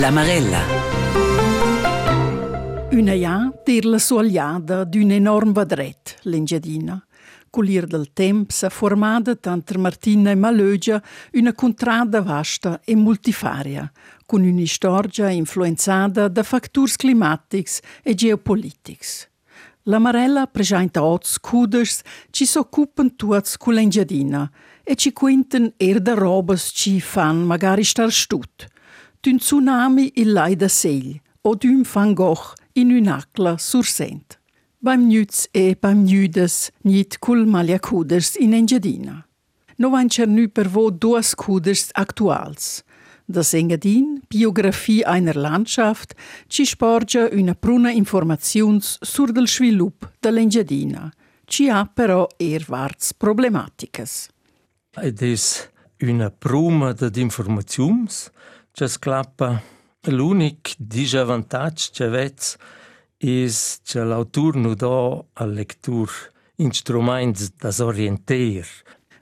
La Marella. Una ja dir la sogliada d'un enorm vadret, l'engiadina. Culir del temp s'ha formada tanter Martina e Malögia una contrada vasta e multifaria, con un'istorgia influenzada da factors climatics e geopolitics. La Marella presenta ots cuders ci s'occupan tuats cu l'engiadina e ci quinten er da robas ci fan magari star stut. D'un tsunami il lai da segl, o d'un Van Gogh in un'acla sursent. Beim Nütz e beim Nüdes nit cul malia cuders in Engadina. No van nu per vo duas cuders actuals. Das Engadin, Biografie einer Landschaft, ci sporge una pruna informaziuns sur del svilup de l'Engadina. Ci ha però er varts problematicas. Ed es una pruma de informaziuns, ci sclappa l'unic disavantatge che vets is che l'autur nu dà a lectur instruments das orienter.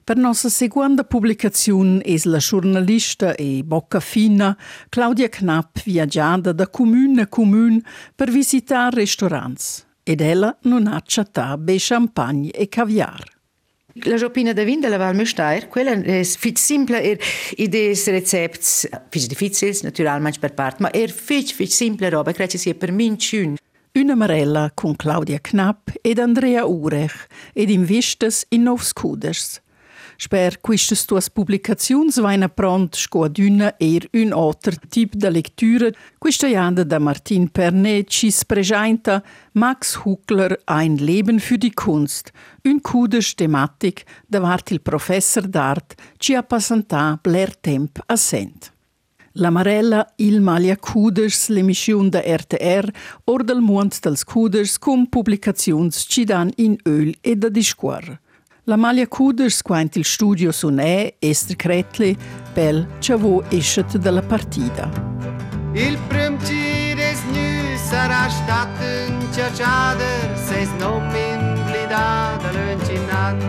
Per nostra seconda pubblicazione è la giornalista e bocca fina Claudia Knapp viaggiata da comune a comune per visitare ristoranti ed ella non ha chattato champagne e caviar. La jopina da vin de la Val Mestair, quella è fit simple er idees recepts, fit difficils naturalmente per part, ma er fit fit simple roba, credo sia per min tschün. Una Marella con Claudia Knapp ed Andrea Urech ed in novs cuders. Sper quistas tuas publicaziuns vaina pront scoaduna er un alter tip de lectura quista janda da Martin Pernet ci presenta Max Huckler Ein Leben für die Kunst, un cuders tematic davart il professor d'art ci ha passantà bler temp assent. La Marella il Malia Cuders, l'emission da RTR, or del mond dels Cuders, cum publicazions ci dan in öl e da discuor. La Malia Cuders quant il studio sun è Esther Kretli pel ciavo escet della partita. Il prim tir es nu sarà stato un ciaciader ses nom in blidada l'uncinan.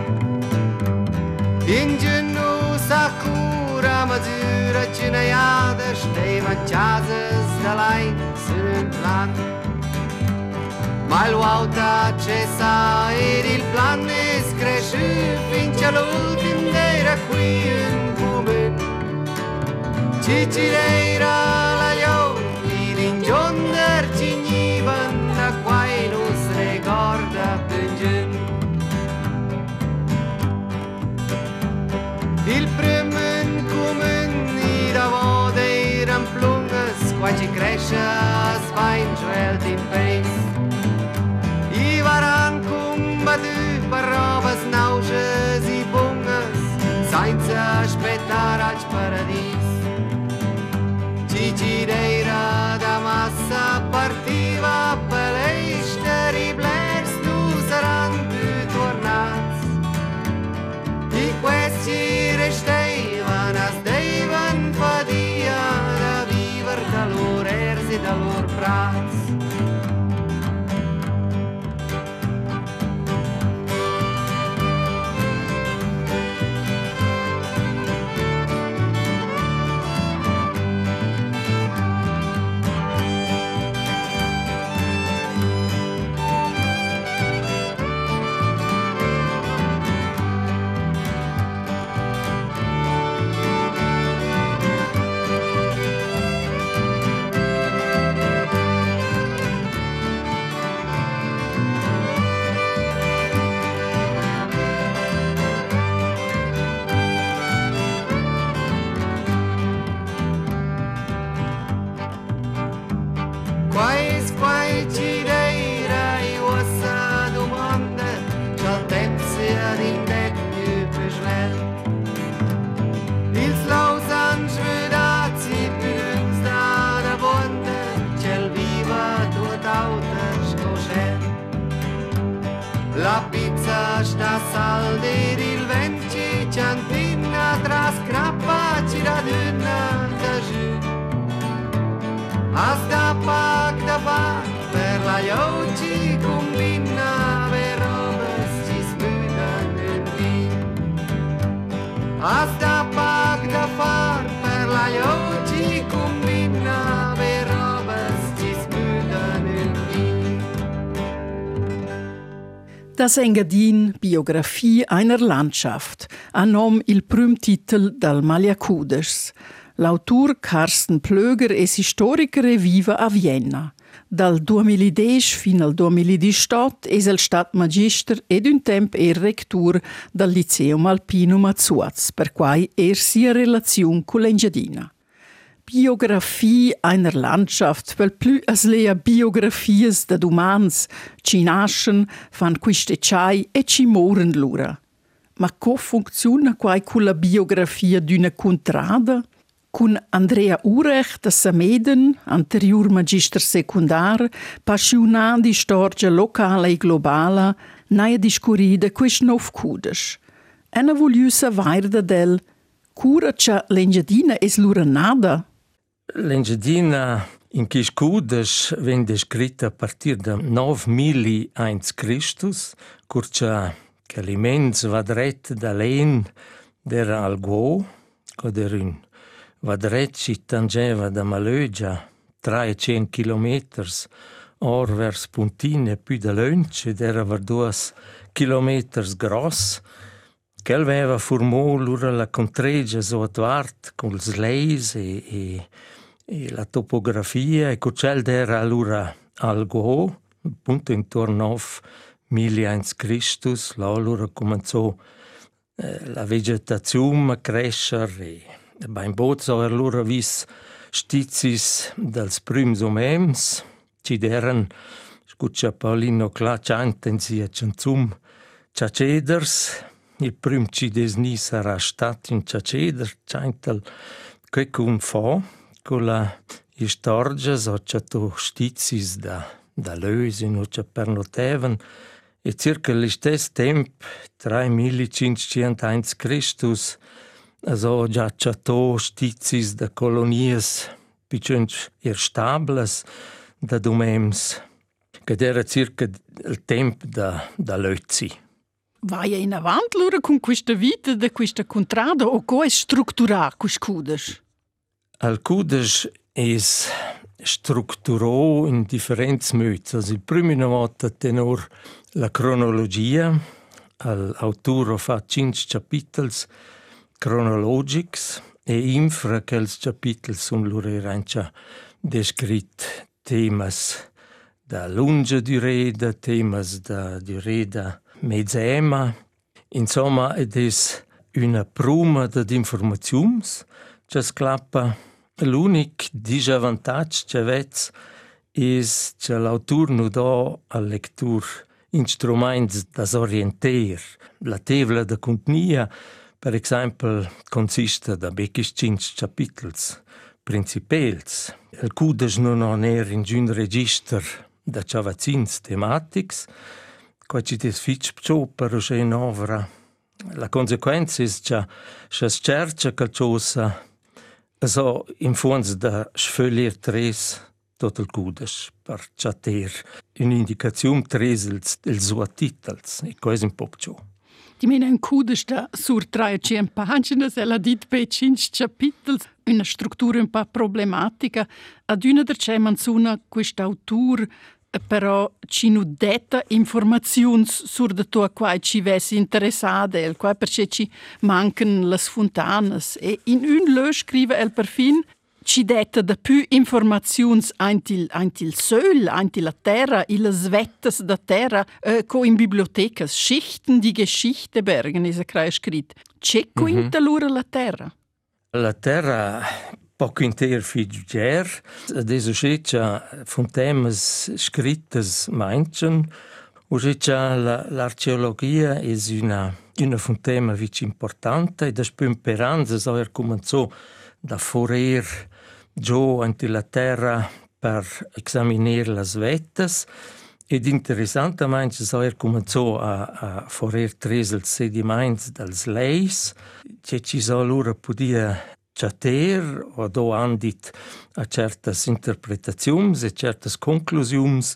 In giunno sakura mazura cinaiada steva chasas da lai sun plan. Mai luauta ce sa ed il plan es cresciut fins all'ultim d'era qui un moment. Cicireira la io, id in gionder iradına taşı Azkapak dapak Perla jauci kumbina Verobez txizmüdan endi Azkapak dapak Das Engadin, Biografie einer Landschaft, annom il Prümtitel dal Maliacuders. L'autor Carsten Plöger è storiker e viva a Vienna. Dal 2010 fino al 2018 è il Stadtmagister ed un tempo è rector dal Liceum Alpinum a Zuaz, per cui er sia relazione con l'Engiadina. Biografie einer Landschaft, weil plü as lea biografies da umans ci nascen, fan quiste chai e ci lura. Ma co funziona quai con la biografia d'una contrada? Con Andrea Urech da Sameden, anterior magister secundar, passionat di storia locala e globala, naia discurrida quist nov cudes. Ena vogliusa vairda del cura cha l'engiadina es lura nada, L'Engiadina in Kiscudes venne descritta a partir da 9000 1 Christus, curcia che aliments vadret da len der algo, cod er un. Vadret ci tangeva da Malögia 300 kilometers or vers Puntine più da Lönch ed era ver duas kilometers gross, che aveva formò l'ura la contregia so attuart con els leis e, e e la topografia e cocel era allora algo appunto intorno a 1000 Christus là allora cominciò eh, la vegetazione a crescere e beim Bozzo allora vis stizis dels prims omems ci deran scuccia Paulino cla chantensi a canzum ciaceders il prim ci desni sarà stat in ciaceder chantel che cum fa piccola e storgia soccia to stizis da, da lös in uccia per noteven e circa l'istes temp 3501 Christus so giaccia to stizis da colonies piccenc er stablas da domems che era circa il tempo da, da Lozzi. Vai in avanti allora con questa vita, da questo contratto o come è strutturato questo? Alcudes es structurò in differenti modi. Also, il primo volta tenor la cronologia, l'autore fa cinque capitoli cronologici e infra che els capitoli sono loro erancia descrit temas da lunga dureda, temas da dureda mezzema. Insomma, ed es una pruma di informazioni che sclappa l'únic disavantatg cha vez es cha l'autur nu dà al lectur instrumaints da s'orienter. La tevla da cuntnia, per exempel, consista da bequis cinc capitels principels. El cudesch nun on er in giun register da chavacins tematics, qua ci des fitch pcio per usce in ovra. La consequenza es cha, cha scercia calciosa cosa Also, im fons da sfölier tres tot el cudes per chater un'indicazione tres els, els sua titels e quasi un po' ciò. Di mena un cudes da sur 300 pagine se la dit pe 5 capitels. Una struttura un po' problematica. Ad una der c'è manzuna quest'autur però ci nu detta informazioni sur de to quai ci vessi interessade el quai perché ci mancan las fontanas. E in un lö scrive el perfin ci detta da più informazioni antil antil söl antil la terra i las vettas da terra eh, co in bibliotecas schichten die geschichte bergen is a crei scrit. C'è co mm -hmm. la terra? La terra poco inter figier, adesso c'è von temas scrittes manchen, Užiča l'archeologia è una, una fontema vic importante e da spumperanza so er cominciò da forer giù ante la terra per esaminare le vettas ed interessantemente so er cominciò a, a forer tres els sediments dels leis. Che ci so allora podia chater o do andit a certas interpretaziums e certas conclusiums,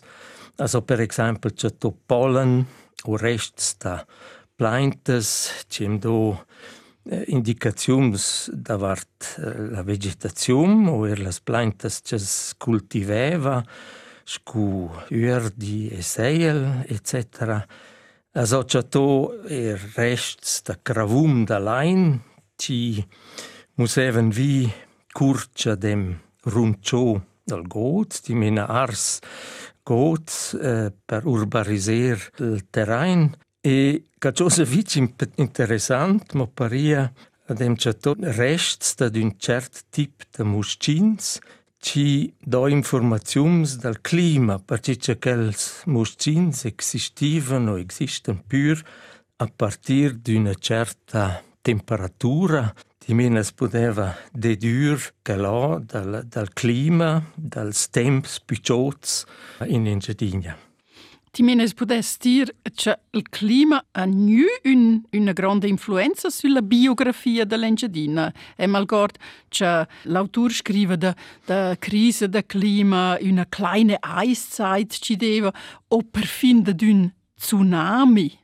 also per exempel chato pollen o rests da plantes, cem do eh, indicaziums davart eh, la vegetazium o er las plantes ches cultiveva, scu urdi e seiel, etc. Associato e rests da cravum da lain, ci museven vi curcia dem runcio del goz, di mina ars goz eh, per urbariser il terrain. E che cosa vic interessant mo paria adem chato rests da d'un cert tip de muscins. Ci do informaziums dal clima, perché quels muscins existivan o existen pur a partir d'una certa temperatura di menes poteva dedur che là dal, dal clima, dals temps picciots in Engiadina. Ti menes podes dir che il clima ha nu un, una grande influenza sulla biografia dell'Engiadina. E malgord che l'autor scrive da, da crisi del clima, una kleine Eiszeit ci deva, o perfin d'un tsunami.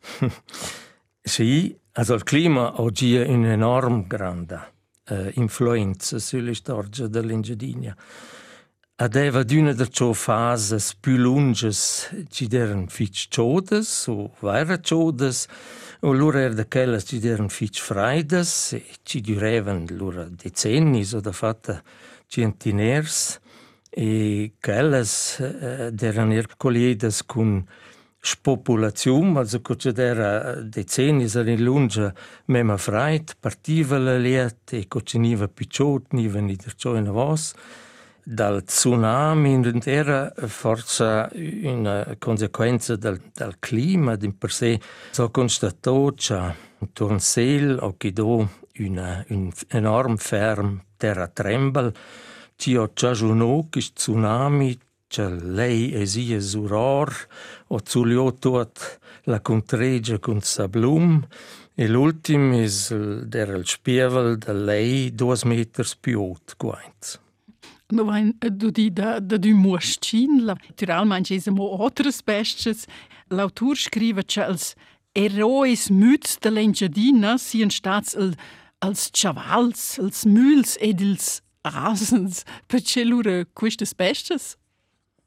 sì, also il clima ha un'enorme grande uh, influenza sulla storia dell'Engiadina. Adeva d'una de ciò fases più lunges ci deren fitch ciodes o vaira ciodes o lura er de quelles ci deren fitch freides e ci durevan lura decennis o da fatta centiners e quelles eh, deran er colliedes cun spopulazium, also cuce dera decennis in lunge mema freit, partiva la liet e cuce niva picciot, niva nider ciò in avos, dal tsunami era forza una conseguenza del, del clima in per sé. So constato che intorno sel o che do una, un enorm ferm terra trembel ci ho giagiuno che tsunami che lei esie suror o zulio tot la contregia con sablum e l'ultimo è der il spievel da lei due meters più alto guainz. No vain du di da, da du muschin, la naturalmein es mo otras bestes. L'autor scrive che als erois müts de l'Engiadina sien stats el, als chavals, als müls ed ils asens. Perché lura quistes bestes?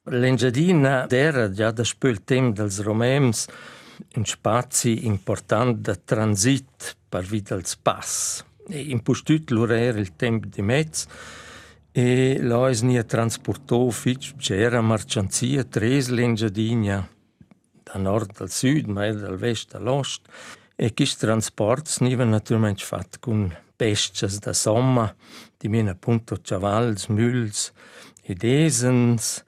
L'Engiadina era già da spöl tem dels romems un spazi important de transit per vita als pass. E in postut lura era il temp di mezz, E lois nia transportou fitch c'era marcianzia tres l'engiadinha da nord al sud, ma dal vest all'ost. E quis transports niva naturalmente fat con pesces da somma, di mena appunto chavals, müls ed esens,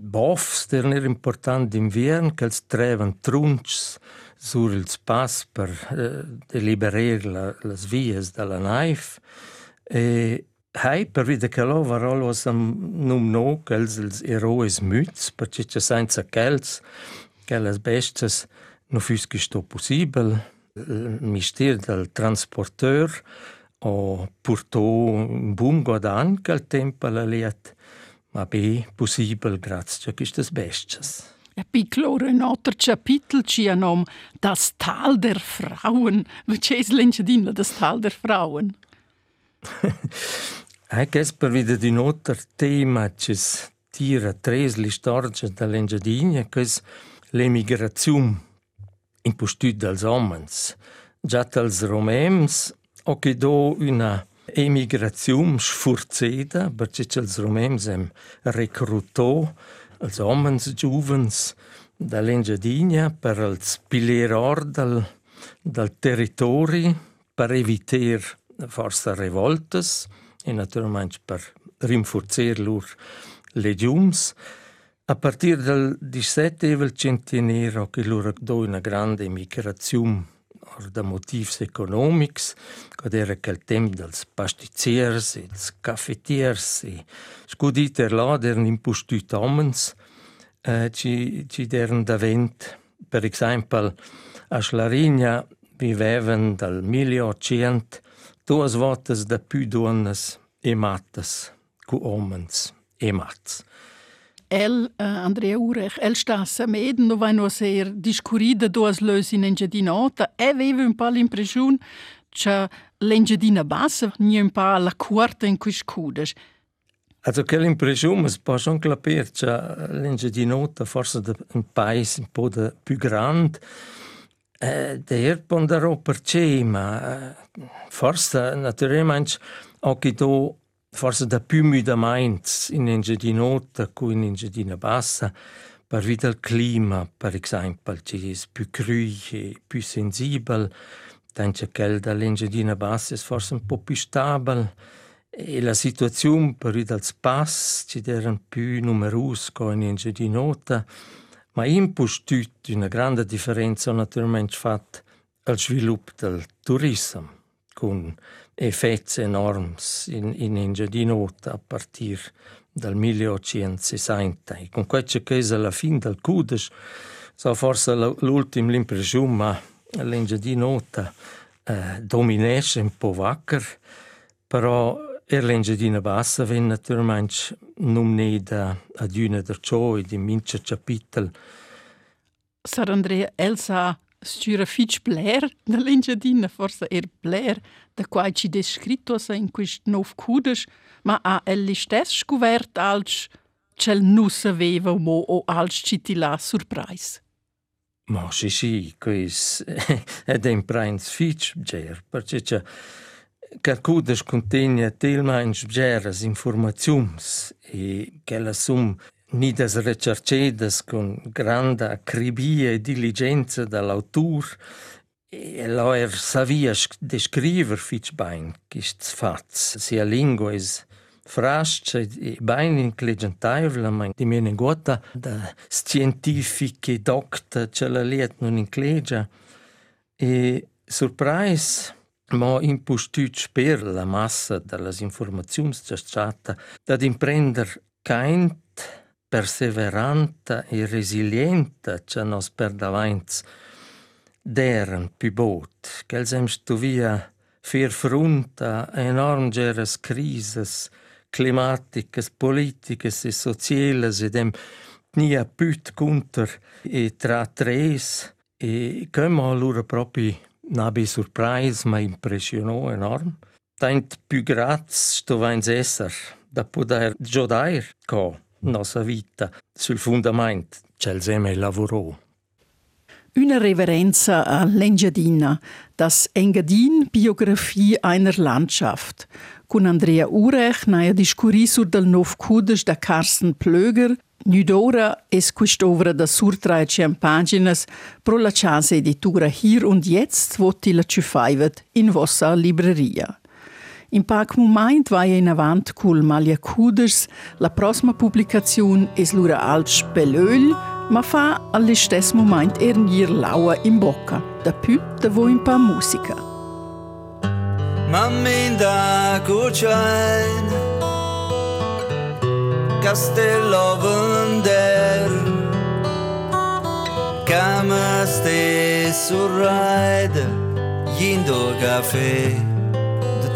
bofs, der ner important d'invern, che trevan truncs sur ils pass per eh, deliberer la, las vias dalla naif, e Hai per vide che lo varol was am num no quels els eroes müts, perché c'è senza quels, quelles bestes no fus che sto possibel, il mister del transporteur o portò un buon guadan quel tempo alla liet, ma be possibel grazie a queste bestes. E piccolo capitolo ci nom das Tal der Frauen. Was ist l'engiadina das Tal der Frauen? Anche per vide di altro tema che tira tres le storie dall'Engiadina, che è l'emigrazione in postut dels homens. Già dels romems, o che do una emigrazione sforzata, perché els romems hem reclutò els homens giovens dall'Engiadina per els pilerar del, del territori per evitare forse revoltes, e naturalmente per rinforzare lur legiums. A partir del 17 evel centenero che lur do una grande migrazione da motivs economics, kad era quel temp dels pastiziers e dels caffetiers e scuditer là deren impostut homens eh, ci, ci deren davent. Per esempio, a Schlarigna vivevan dal 1800 duas votas da più donnas e matas cu homens e mats. El, uh, Andrea Urech, el sta a meden, no vai no ser discurrida duas lös in engiadinota, e aveva un po' l'impressione che l'engiadina bassa nie un po' la quarta in quis cudes. Also quell'impressione si può anche capire che l'enge di nota forse un paese un po' più grande eh, der ponderò perché ma eh, forse naturalmente anche do forse da più müdament in enge di nota con in enge di bassa per vita il clima per esempio che è più cru e più sensibile tanto che dall'enge di bassa è forse un po' più stabile e la situazione per i dal spas ci erano più numerosi con in di nota ma impostut una grande differenza naturalmente fatta al sviluppo del turismo con effetti enormi in, in di nota a partire dal 1860 e con questa che è la fine del Cudes so forse l'ultima l'impressione ma l'Inge nota eh, dominesce un po' vacker però Er l'Engiadina Bassa venne naturalmente nominata ad una der ciò e di mince capitel. Sar Andrea Elsa stüra fitch Blair da l'Engiadina, forse er Blair, da quai ci descritto sa in quist nov cudes, ma ha elli stess scuvert als cel nu saveva mo o als citila surprise. Ma sì sì, quis ed è in prince fitch, ger, perché Calcudas contenha telmais geras informações e que elas são nidas recherchedas com grande acribia e diligência do autor e ela er sabia descrever fitch bem que isto faz se a língua é frasca e bem intelligentável mas de minha gota da científica docta que ela liet non inclegia e surprise ma impostut sper la massa das informaziuns chatta dad imprender caint perseveranta e resilienta cha nos per davaints deren pi bot, ch'els hem stuvia fer frunt a enormgeres crises climaticas, politicas e socielas ed em nia püt kunter e tra tres e come lura propi Nabi surprise ma impressionò enorm. Tant più graz sto vains esser da poter giodair co nostra vita sul fundament c'el seme lavorò. Una reverenza a Lengiadina, das Engadin Biografie einer Landschaft, con Andrea Urech naja discurri sur del nov cudes da Carsten Plöger, Nudora es quest'ovra da surtrae paginas pro la chance editura Hier und Jetzt voti la ciufaivet in vossa libreria. In pac moment vai in avant cul Malia Kuders, la prossima pubblicazione es lura alt spelöl, ma fa allo stesso moment ernir laua in bocca, da più da voi in pa musica. Mamminda cucciain Castello vender Cama ste sul ride Indo caffè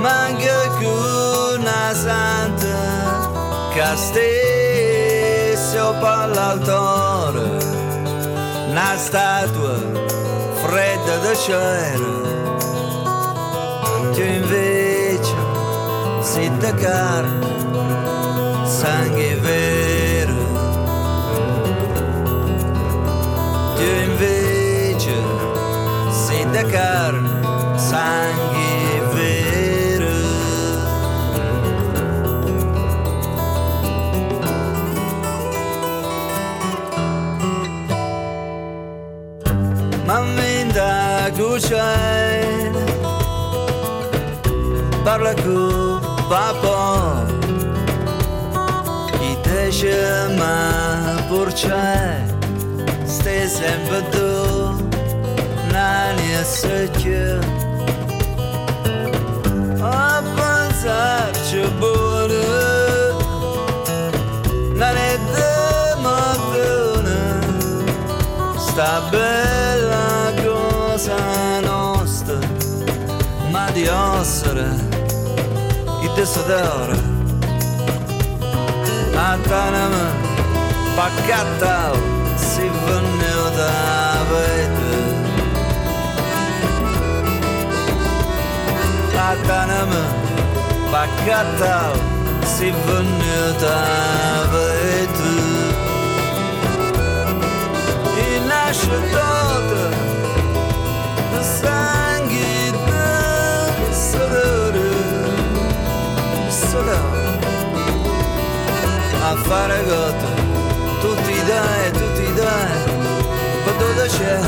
manca più una santa che stesso per l'altare, una statua fredda da cera. Tu invece sei da parleku papo I tejima burçay Stezem bıdu Nanye sökü Apın zarçı buru Nane dımadını Stabil buone, di ossere e di sudore a tanama paccata si venuta a vedere a tanama paccata si venuta a vedere e nasce a fare gotto tutti dai, tutti dai per dove c'è?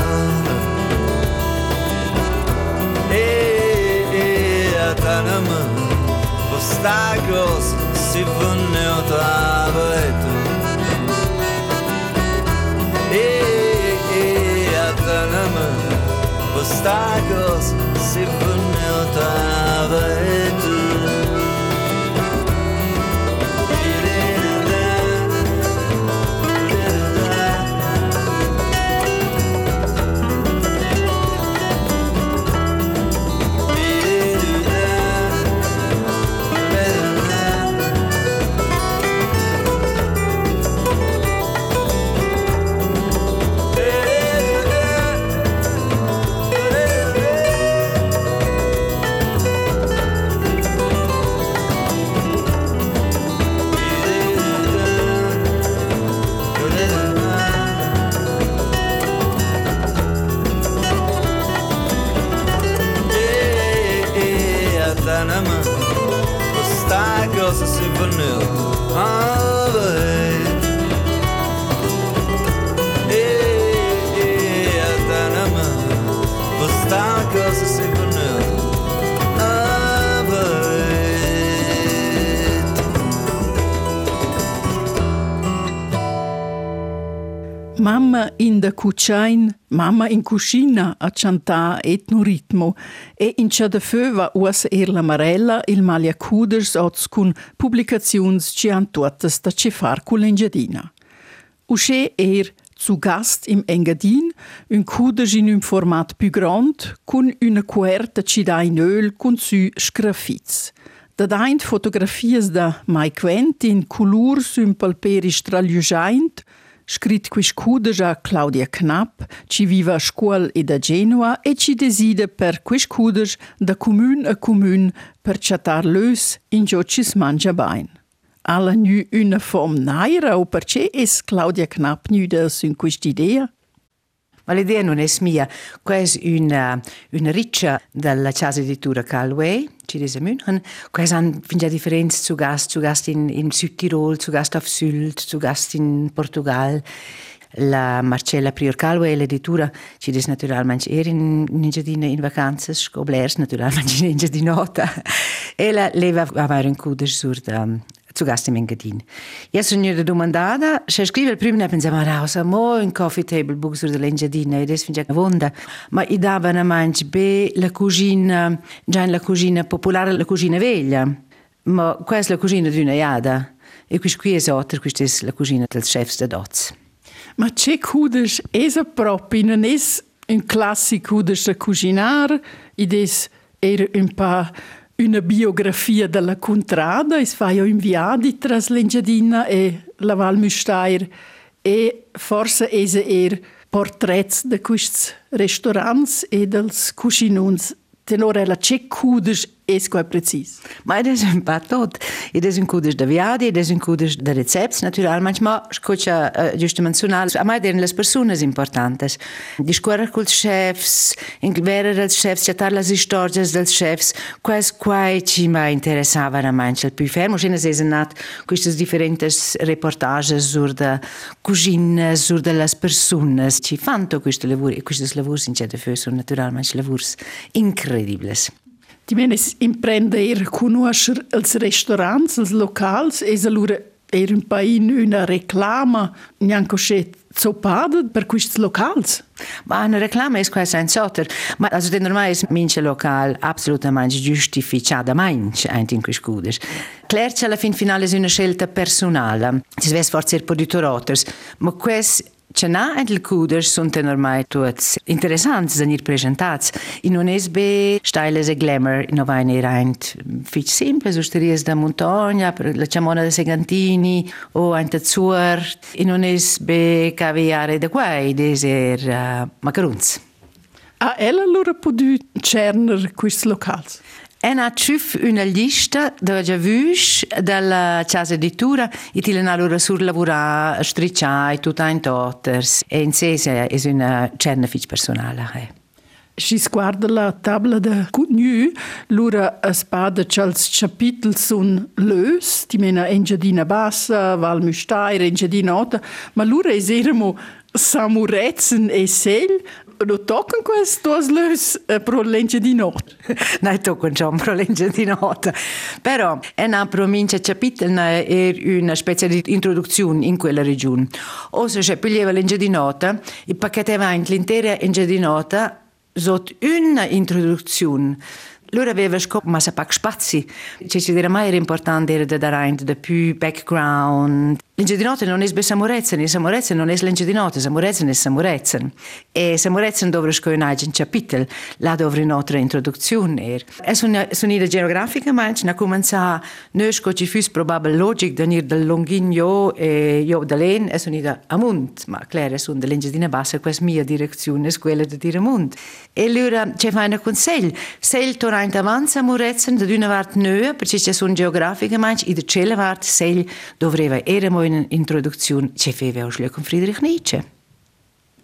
E, e a tanama sta cosa si venuta a vedere e, e a tanama Postagos si venuta a vedere Mamma in da cucciain, mamma in cucina a cantà etnoritmo e in c'è da feva us er la marella il malia cuders oz cun publicazions ci han tuotas da ce far cu l'engiadina. Er zu Gast im Engadin, un cuders in un format più grand, cun una querta ci da in öl cun su scrafiz. Da daint fotografias da Mike Wendt in colur sun Scrit quis cudes a Claudia Knapp, ci viva scuol e da Genua e ci deside per quis cudes da commun a commun per chatar lös in gio cis mangia bain. Alla nu una fom naira o perché es Claudia Knapp nu da sun quest'idea? Ma l'idea non è mia, questa è una, una riccia della casa editura Calway, ci dice München. Questa ha già differenze zu Gast, zu Gast in, in Südtirol, zu Gast auf Sylt, zu Gast in Portugal. La Marcella Prior Calway, l'editura, ci dice naturalmente era in, in giardina in vacanze, scoblers naturalmente in giardinota. E la leva avere un cuder sur zu Gast im Engadin. Ja sono io domandata, se scrive il primo ne pensavo rausa, mo in coffee table book sur dell'Engadina, e adesso finge vonda, ma i davano mangi be la cucina, già la cucina popolare, la cucina veglia, ma questa è la cucina di una iada, e qui è altra, questa è la cucina del chef da Doz. Ma c'è cudes esa proprio non è un classico cudes a cucinar, ed è era un po' una biografia della contrada, es faio inviadi tras l'Engiadina e la Val Müstair e forse ese er portrets de quists restaurants e dels cucinuns tenore la c'è cudes es quai precis. Ma ed es un pa tot. Ed es un cudes da viadi, ed es un cudes da recepts, naturalmente, ma scocia uh, giustamente sunal, a mai den les personas importantes. Discorrer col chefs, in vera dels chefs, chatar las historias dels chefs, quais quai ci ma interessava a manche il più fermo. Scena se nat quistes differentes reportages sur da cucina, sur de las personas. Ci fanto questo lavoro, e quistes lavors in c'è de feu sono naturalmente lavors incredibles. Ti menes imprender conoscer els restaurants, els locals, e allora era un pa in una reclama, neanche c'è zopada per questi locals. Ma una reclama è quasi sotter, ma also den normale mince local assolutamente giustificata mince in questi cudes. Clerce alla fin finale è una scelta personale, si svesse forse il po' di ma questo C'è na e il cuder sunt ormai tuts interessants da nir presentats. I non es be steiles e glamour no vai ne reint fich simples usterias da montagna, la chamona de Segantini o ein Zuer. I non es be caviare da quai deser uh, macaruns. A ella allora podu cerner quist locals? En ha ciuf una lista de giavus della casa editura e ti allora sur lavora a striccia e tutta in totters e in sé è una cernafic personale. Eh. Si sguarda la tabla de contenu, lura spada chals capitel sun lös, di mena Engiadina Bassa, Val Müstair, Engiadina Ota, ma lura eseremo samuretzen e sel, lo toccano queste lös eh, pro legge di notte. non toccano pro legge di notte. Però è una provincia capitel è una specie di introduzione in quella regione. O se c'è piglieva legge di notte, il pacchetto avanti l'intera legge di notte sotto una introduzione loro aveva scop ma sa pac spazi. Ci si dire mai era importante era da dare da più background. L'ingegno di notte non è be samorezen, e samorezen non è l'ingegno di notte, samorezen è samorezen. E samorezen dovre sco in agent capitel, là dovre un'altra introduzione er. È una un'idea geografica, ma na comincia noi sco ci fus probabile logic da nir del longigno e io da len è un'idea amunt, ma claro, è un dell'ingegno bassa, questa mia direzione è quella di dire amunt. E allora c'è fa una consiglio, se il torrente avanza murezen, da una parte nöa, perché c'è un geografica, ma in der cella parte se dovrebbe era mo in introduzione c'è feve auch con Friedrich Nietzsche.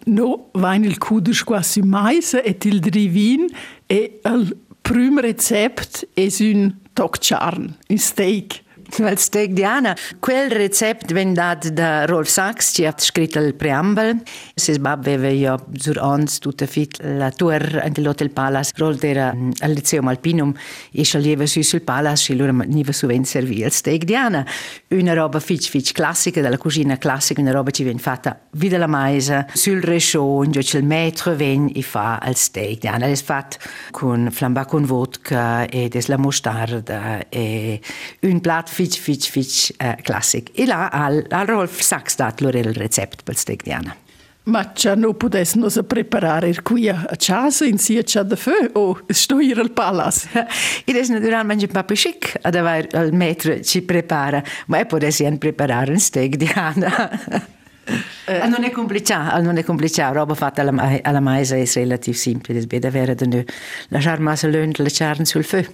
No, vain il cudes quasi mais et il drivin e il primo recept es un tocciarn, un steak. Steg Diana, quel recept venne dat da Rolf Sachs, ci ha scritto il preambel. Se bab aveva io sur ons tutta fit la tour dell'Hotel Palace. Rolf era al liceo Alpinum e sceglieva su sul Palace e allora niva su ven servire il steg Diana. Una roba fitch fitch classica della cucina classica, una roba ci viene fatta via la maisa sul rescion, giù il maître ven e fa il steak Diana. È fatto con flambà con vodka e des la mostarda e un plat fitch, fitch, fitch eh, classic. E là al, al Rolf Sachs dat lor il recept per steak diana. Ma c'è non potesse non preparare qui a casa in sia c'è da feu o sto hier al palace. Ed è naturalmente un po' chic ad avere il metro ci prepara, ma è potesse preparare un steak diana. Eh. non è complicato, non è complicato, roba fatta alla, alla maisa è relativamente semplice, è da avere lasciare massa le carne sul feu.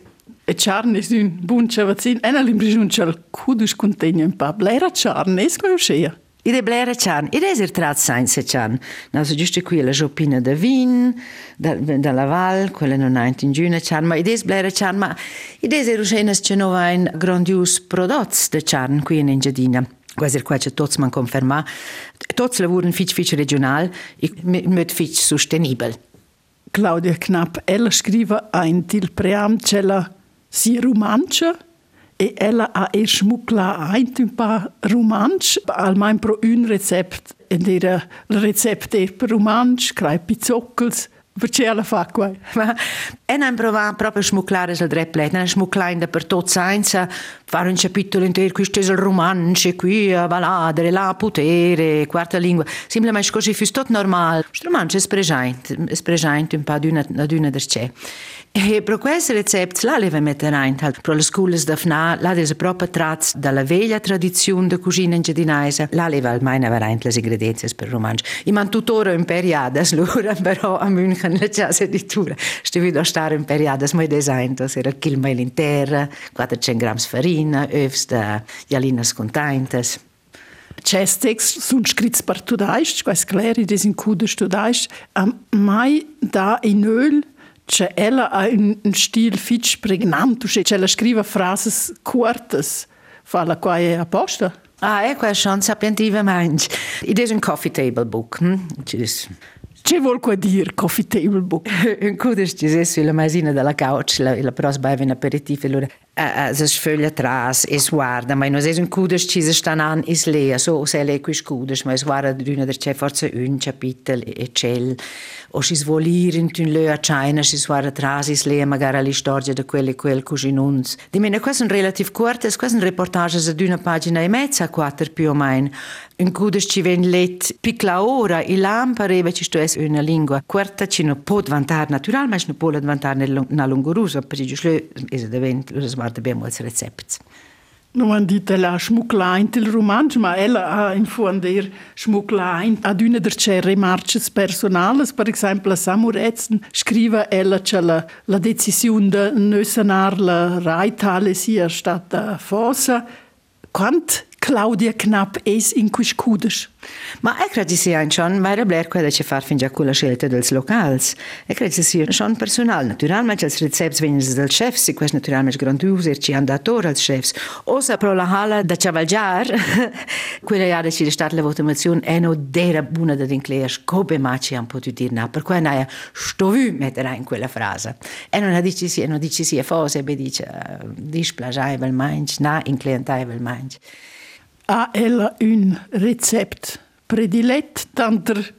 E charne è un buon cavazzin. E l'impressione che il cudus contiene un po' blera charne, è come uscire. Ide blera charne, ide è trat senza charne. No, so giusto qui la giopina da vin, da, dalla val, quella non ha in giuna charne, ma ide è blera charne, ma ide è ruschenes che non ha un grandios prodotti di charne qui in Engiadina. Quasi qua c'è tutti man conferma. Tutti lavorano fitch fitch regional e mit fitch sostenibile. Claudia Knapp, ella scrive ein til pream cella si romancia e ella ha er smucla ein un pa romansch almain pro un recept ed era il recept er per romansch, crai pizzoccels, perché alla fa qua. Ma e non provare proprio a smuclare il replet, non smuclare per tutto senza fare un capitolo intero, questo è il romanzo, qui a baladere, la potere, quarta lingua, semplicemente così, fu tutto normale. Il romanzo è presente, è un po' di una, di una c'è. E per questo recept la leva mettere in, per le scuole da FNA, la è proprio tratto dalla vecchia tradizione di cucina ingedinese, la leva almeno veramente le ingredienze per il romanzo. I man tuttora in periades, loro, però a München la casa addirittura, stiamo da stare in periades, ma design, das era kilmail in terra, 400 grammi farina, öfs da jalinas containtes. C'è text sunt scrits per tudaisch, quais cleri des in cude studaisch, am mai da in öl C'è ella ha un, un stil fitch pregnant, c'è la scriva frases cortes, fa la quae apposta. Ah, ecco, è schon sapientivamente. Ed è un coffee table book. Hm? Che vuol qua dire coffee table book? un cudes ci sei sulla masina della couch, la, la pros beve un aperitivo, allora se sfoglia atrás e guarda, ma non è un cudes ci stanno an is lea, so se le quis cudes, ma es guarda d'una der c'è forse un capitel e cel, o si svolire in tun le a China si suara trasis le magari alle storie di quelle quel cuginuns. Di meno, queste sono relativ corte, queste sono reportage di una pagina e mezza, quattro più o meno. In cui ci viene let piccola ora e lampare invece sto è una lingua. Quarta ci non può vantare naturalmente, non può vantare nella lungorusa, perché giusto è diventato lo smart abbiamo il recept. Nu man dit la schmugglein til romansch, ma ella ha in fuander schmugglein ad una der c'è remarches personales, per esempio a Samuretzen scriva ella c'è la, la decisione de nösanar la raitale sia stata fossa. Quant Claudia Knapp es in quiscudes? Ma e credi sia schon mai bler quella ci far fin già con la scelta dels locals. E credi sia schon personal. Naturalmente els recepts vengono del chef, si quest naturalmente grandius er ci andator als chefs. Osa pro la hala da Chavaljar, quella ja ci stat la votazione è no dera buna da incleas come ma ci han potuto dir na, per cui naia stovu metterà in quella frase. E non dici sia, non dici sia fose, be dice displagiavel manch, na inclientavel manch. Ha ella un recept predilet tanter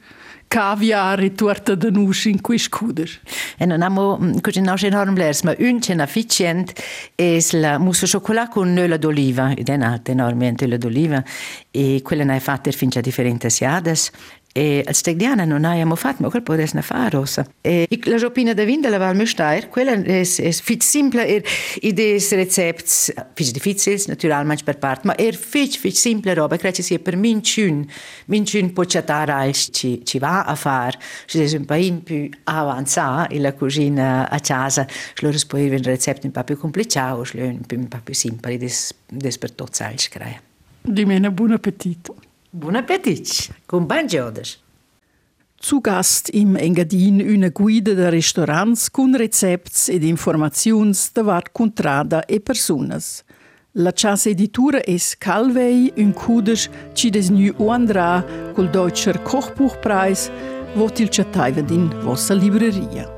caviar e torta de nusch in quis cuder. E non amo cucinare enorm blers, ma un c'è efficient è la mousse au chocolat con nöla d'oliva, ed è nata enormemente nöla d'oliva, e quella ne è fatta fin già differenti siades. E als Tegdiana non abbiamo fatto, ma quel essere fare rosa. E la giopina da vinda la Val Müstair, quella è, è fit simple, er, idees recepts, fit difficili, naturalmente per parte, ma er fit, fit simple roba, credo sia per minciun, minciun può chattare als ci, ci va a fare, se è un po' più avanzato, e la cucina a casa, può avere un recept un po' più complicato, un po' più simple, des, des per tutti als creare. Di meno buon appetito. Buon appetit, con banjodes. Zu Gast im Engadin una guida de restaurants con recepts ed informaziuns de var contrada e personas. La casa editura es Calvei, un cudes ci des nu uandra col Deutscher Kochbuchpreis, vot il chattaiva din vossa libreria.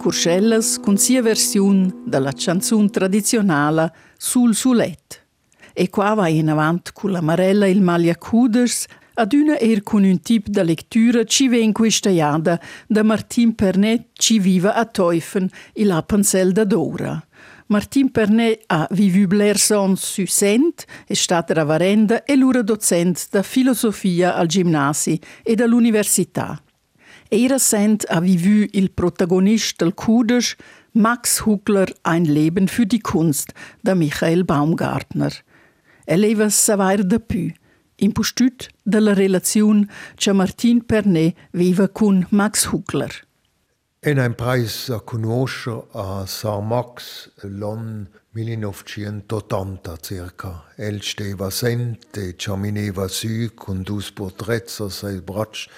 Curschellas con sia versione della canzone tradizionale Sul Sulet. E qua va in avanti con la Marella il Maglia Cuders ad una er con un tipo di lettura ci ven questa iada da Martin Pernet ci viva a Teufen la Pansel da Dora. Martin Pernet ha vivu Blerson su Sent, è stata ravarenda e l'ura docente da filosofia al gimnasi e dall'università. Era sent ha vivu il protagonist del Kudisch Max Hugler Ein Leben für die Kunst da Michael Baumgartner. E leva savoir de più, in postut della relazione che Martin Pernet viva con Max Hugler. En ein Preis a conoscer a San Max l'on 1980 circa. El steva sent e ciamineva su con dus portrezza sei bracci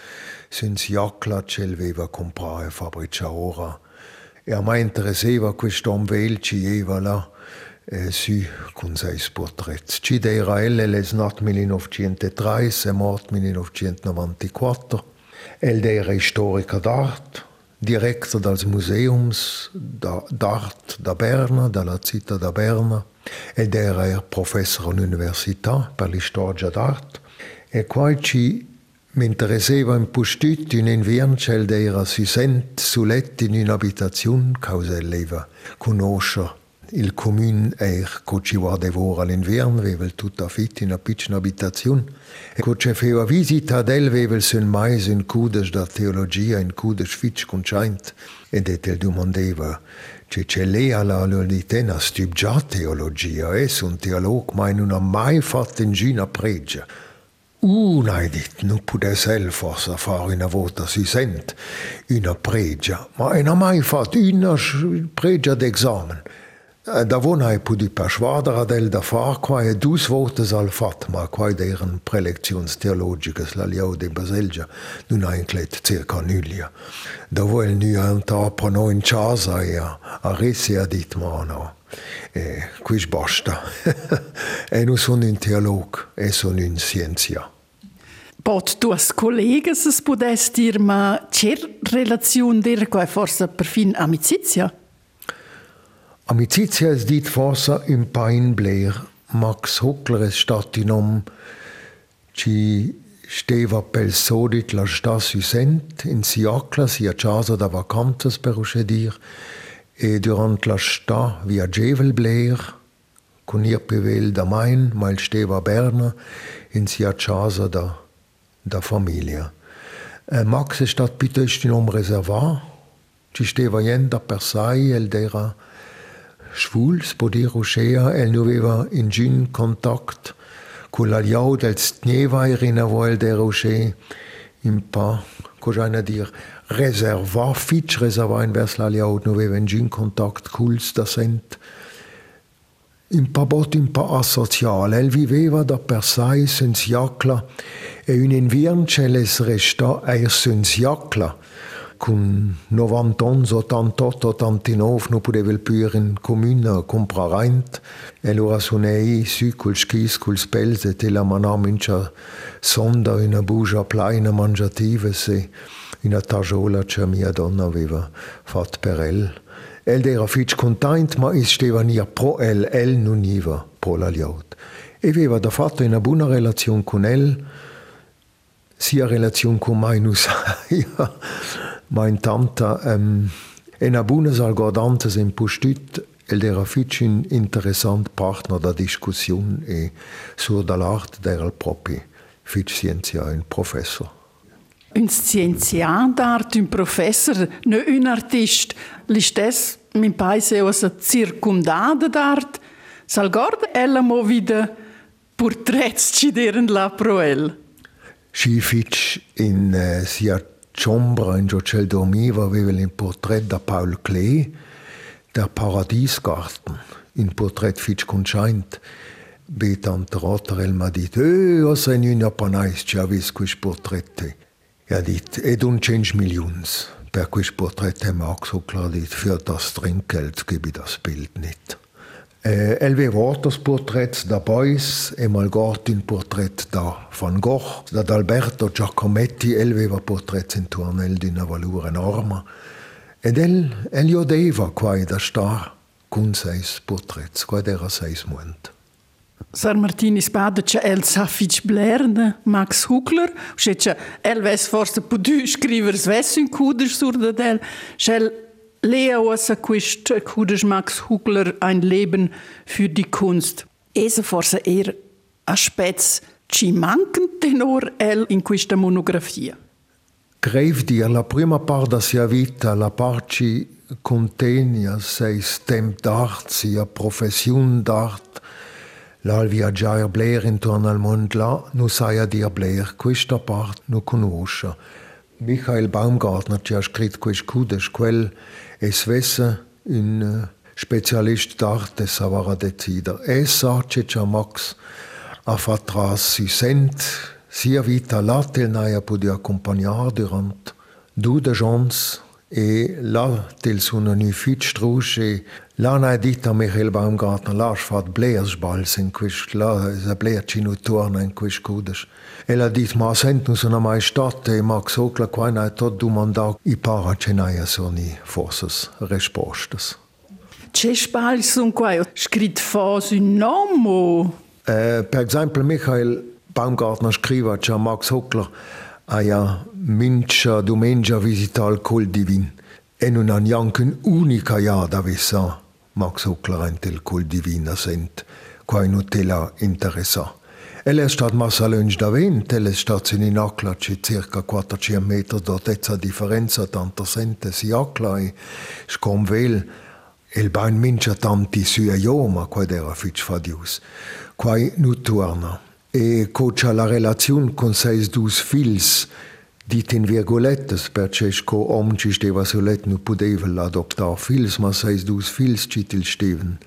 sins jacla cel veva comprare fabricia ora. E a me interesseva quest'om vel ci eva là eh, su con sei portrezzi. Ci dera el el es nat 1903 e mort 1994. El era storica d'art, Direktor dels Museums d'Art da Berna, dalla città da Berna, ed era professore all'università per l'storia d'art. E qua ci mi interessava un postut un inviancel era si sent su letto in un'abitazione causa leva conoscere il comune er co ci guardava all'inverno, aveva tutta fitta in una piccola abitazione, e co ci faceva visita ad el, aveva sun mais un cudes da teologia, un cudes fitch conscient, ed et el domandeva, ce c'è lei alla lolitena stub già teologia, es un teolog, ma non ha mai fatto in gina pregia. Nei dit, nu fare una volta si sent una pregia, ma ha mai fatto una pregia d'examen. Da vona e pudi per schwadra del da far qua e dus votes al fat, ma qua deren prelections teologiques la liau de Baselgia nun ha inclet circa nullia. Da vo el nu antapra no in casa e a, a resi a dit ma no. E quis basta. e nu son un teolog e son un scientia. Pot tuas collegas es podes dir ma cer relazione der qua forse perfin amicizia? Amicizia es dit forsa un pain bler. Max Huckler es stat in om ci steva pel sodit la sta sent in siacla sia casa da vacantes per uscedir e durant la sta via Gevel bler con ihr pevel da main mal steva Berna in sia casa da da famiglia. Eh, Max è stat piuttosto in om reservat ci steva jenda per sai el dera schwuls poder uscea el nu aveva in gin contact con la liau del stneva irina voel der usce in pa cos'aina dir reserva fitch reserva in vers la liau nu aveva in contact culs da sent in pa bot in pa asocial el viveva da per sai sens jacla e un invirnceles resta eir sens jacla con 90 ans, 88, 89, non poteva più in comune comprare. E allora suonai su col schis, col spelse, e la manà mincia sonda una bugia plena mangiativa, se una tagiola che mia donna aveva fatto per el. El era fitch content, ma is steva nia pro el, el non iva pro la liaut. E aveva da fatto una buona relazione con el, sia relazione con mai non ja. Mein tanta ähm, en abunes algodantes en postut el era fitch un interessant partner da discussion e sur da l'art der al propi fitch scientia un professor. Un scienziat d'art, un professor, ne un artist. Listes, min paese o sa circumdada d'art. Salgord ella mo vida portrets ci deren la proel. Si in uh, sia Ciombra in Giocel dormiva aveva un portrait da Paul Klee, der Paradiesgarten, in portrait fitch conscheint. Betante Rotter m'ha dit, eh, ho sei un japonais ci avis quis portrette. Ha dit, ed un 100 milions. Per quis portrette Max Huckler dit, für das Trinkgeld gebe ich das Bild nicht. Eh, elve Waters porträts da Beuys e malgort un portrait da Van Gogh, da Alberto Giacometti elveva porträts in tuornel d'una valura enorma. Ed el, el jodeva quai da star cun seis porträts, quai era seis muent. Sar Martinis bada che el sa fitch blerne Max Huckler, che che el ves forse pudu scriver sves un kuder sur da del, schel Lea ossa quist kudes Max Huckler ein Leben für die Kunst. Esa forse er aspects ci mancan tenor el in questa monografia. Dir la prima part da sia vita, la parci contenia sei stem d'art, sia profession d'art, l'al viaggiare Blair intorno al mondo là, nu saia dir Blair, questa part nu conosce. Michael Baumgartner ci ha scritto quest cudes, quel es vesse un specialist d'arte savara decider. Es sa che c'ha Max a fatras si sent sia vita latel naia podi accompagnar durant du de jons e la tel sun nu fit struch e la na dit a Michael Baumgartner la fat bleersbals in quist la se bleer cinu torna in quist cudes. E la dit ma sent nu sun a mai stat e Max Okla quaina tot du mandat i para cenaia soni forses respostes. Che spal sun quai scrit fos un nomo. Eh, per esempio Michael Baumgartner scriva c'è Max Hockler aia mincia domenica visita al Col Divin e non han janken unica ja da vissa Max Hockler ent il Col Divin sent quai nutella interessa. El è stat massa lunch da vent, el è stat in acla ci circa 400 metri d'altezza differenza tanto sente si acla e scomvel el bain mincia tanti sua ioma quai era fitch fadius. Quai nu torna. E cocia la relazione con seis dus fils, dit in virgolettes, perché sco om ci steva solet nu pudeva l'adoptar fils, ma seis dus fils citil steven.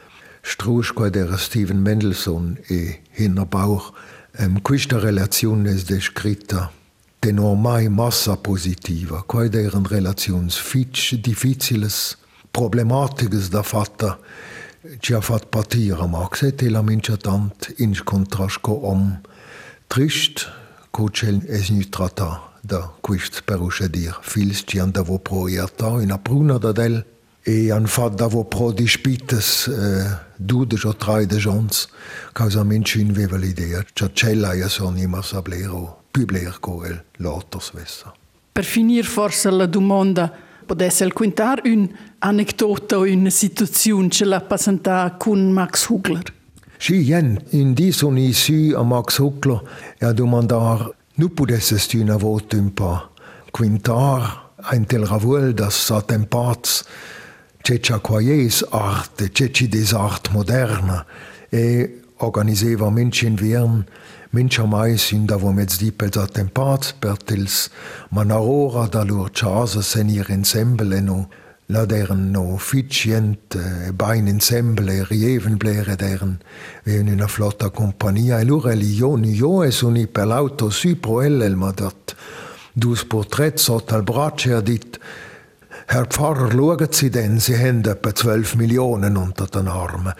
Strusch quai era Steven Mendelssohn e hinner Bauch. Um, questa relazione è descritta tenor mai massa positiva, quai eran relazions fitch difficiles, problematiches da fatta, ci ha fat patire Max e la mincia tant in contrasco om trist cocel es nu tratta da quist peruche dir. Fils ci han davo pro iata in a pruna da del e han fat davo pro di spites eh, dude o trai de jons. Causa minci in veva l'idea. Cia cella ia son ima sablero publer co el lotos vessa. Per finir forse la domanda potesse el quintar un anecdota o una situazione ce la passanta con Max Hugler. Si jen in dison ici a Max Huckler e a domandar nu pudesses tu una volta un pa quintar ein tel ravuel das sa tempats cecia quaies arte ceci des art moderna e organiseva minci in viern mincha mais in da vo mez dipels a tempats per tils manarora da lur chasa senir ensemble no la deren no ficient e bain ensemble rieven blere deren veun una flotta compagnia e lur religion io es uni per l'auto su pro el ma dat dus portret sot al braccio ha dit Herr Pfarrer, schauen Sie denn, Sie haben etwa 12 Millionen unter den Armen.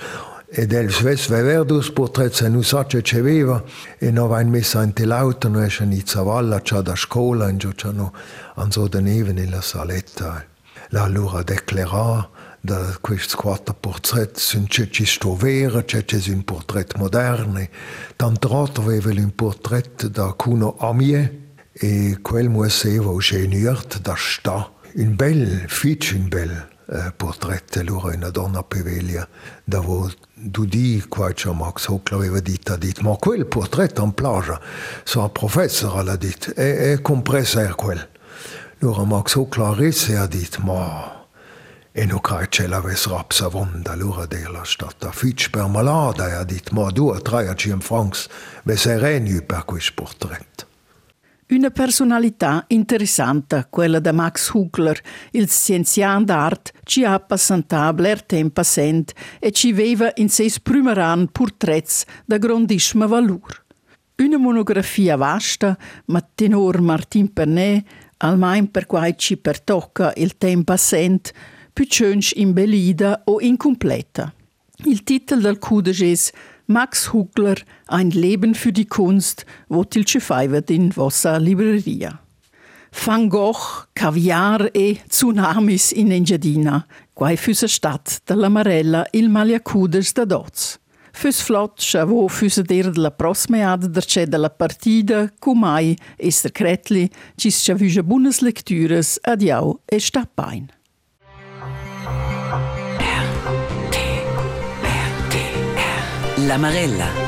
Ed el sves verdus portret se nu sace ceveva e no vain messa in telauto no esce ni zavalla c'ha da scola in gio no anso de neve nella saletta la lura declara da quest quattro portret sun ceci stovere, ceci un portret moderne, Tant tantrato vevel un portret da Cuno Amie e quel muesseva o geniert da sta. Un bel fitch un bel eh, portret lura una donna pevelia da vo du di quacia Max Hockler aveva dit ha dit ma quel portret en plagia so a professor alla dit e, e compresa er quel. Allora Max Hockler risse ha detto, ma E no c'è la ves rapsa vonda l'ora della stata. Fitch per malada ha dit ma due traia ciem francs ve sereni per quel portret. Una personalità interessante, quella di Max Hugler, il scienzian d'art, ci ha passantato er tempo sent e ci aveva in seis primeran portrets da grandissima valur. Una monografia vasta, ma tenor Martin Pernet, almeno per quai ci pertocca il tempo sent, più imbellida o incompleta. Il titolo del Kudisch ist Max Hugler, ein Leben für die Kunst, wo til ci faivet in vossa libreria. Van Gogh, Caviar e Tsunamis in Engiadina, quai füsa stat della Marella il Malia Kudisch da Doz. Füs flott, schavo füsa der della prosmeada derce della partida, cumai, ester cretli, cis schavuja buonas lectures, adiau e stappain. La Marella.